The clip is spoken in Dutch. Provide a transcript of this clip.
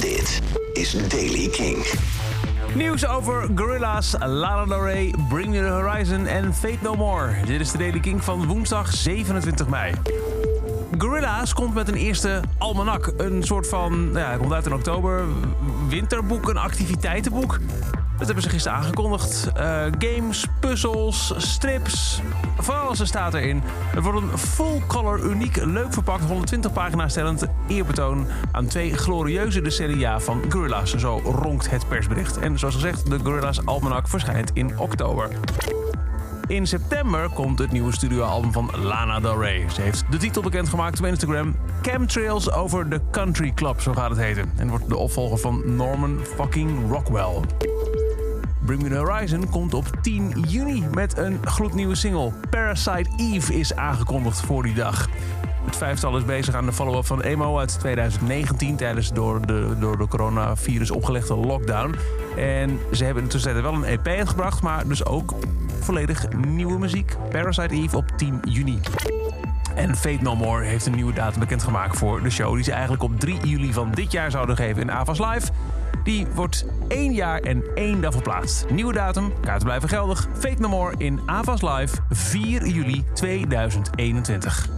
Dit is Daily King. Nieuws over Gorilla's, Lana Del Rey, Bring Me The Horizon en Fate No More. Dit is de Daily King van woensdag 27 mei. Gorilla's komt met een eerste almanak. Een soort van, nou ja, hij komt uit in oktober, winterboek, een activiteitenboek. Dat hebben ze gisteren aangekondigd. Uh, games, puzzels, strips, van alles staat erin. Het wordt een full-color, uniek, leuk verpakt, 120 pagina's stellend eerbetoon aan twee glorieuze decennia van Gorilla's. Zo ronkt het persbericht. En zoals gezegd, de Gorilla's Almanak verschijnt in oktober. In september komt het nieuwe studioalbum van Lana Del Rey. Ze heeft de titel bekendgemaakt op Instagram. Chemtrails over the Country Club, zo gaat het heten. En wordt de opvolger van Norman fucking Rockwell. Bring Me The Horizon komt op 10 juni met een gloednieuwe single. Parasite Eve is aangekondigd voor die dag. Het vijftal is bezig aan de follow-up van Emo uit 2019 tijdens door de, door de coronavirus opgelegde lockdown. En ze hebben in de tussentijd wel een EP uitgebracht, maar dus ook volledig nieuwe muziek. Parasite Eve op 10 juni. En Fate No More heeft een nieuwe datum bekendgemaakt voor de show... die ze eigenlijk op 3 juli van dit jaar zouden geven in Avas Live. Die wordt één jaar en één dag verplaatst. Nieuwe datum, kaarten blijven geldig. Fate No More in Avas Live 4 juli 2021.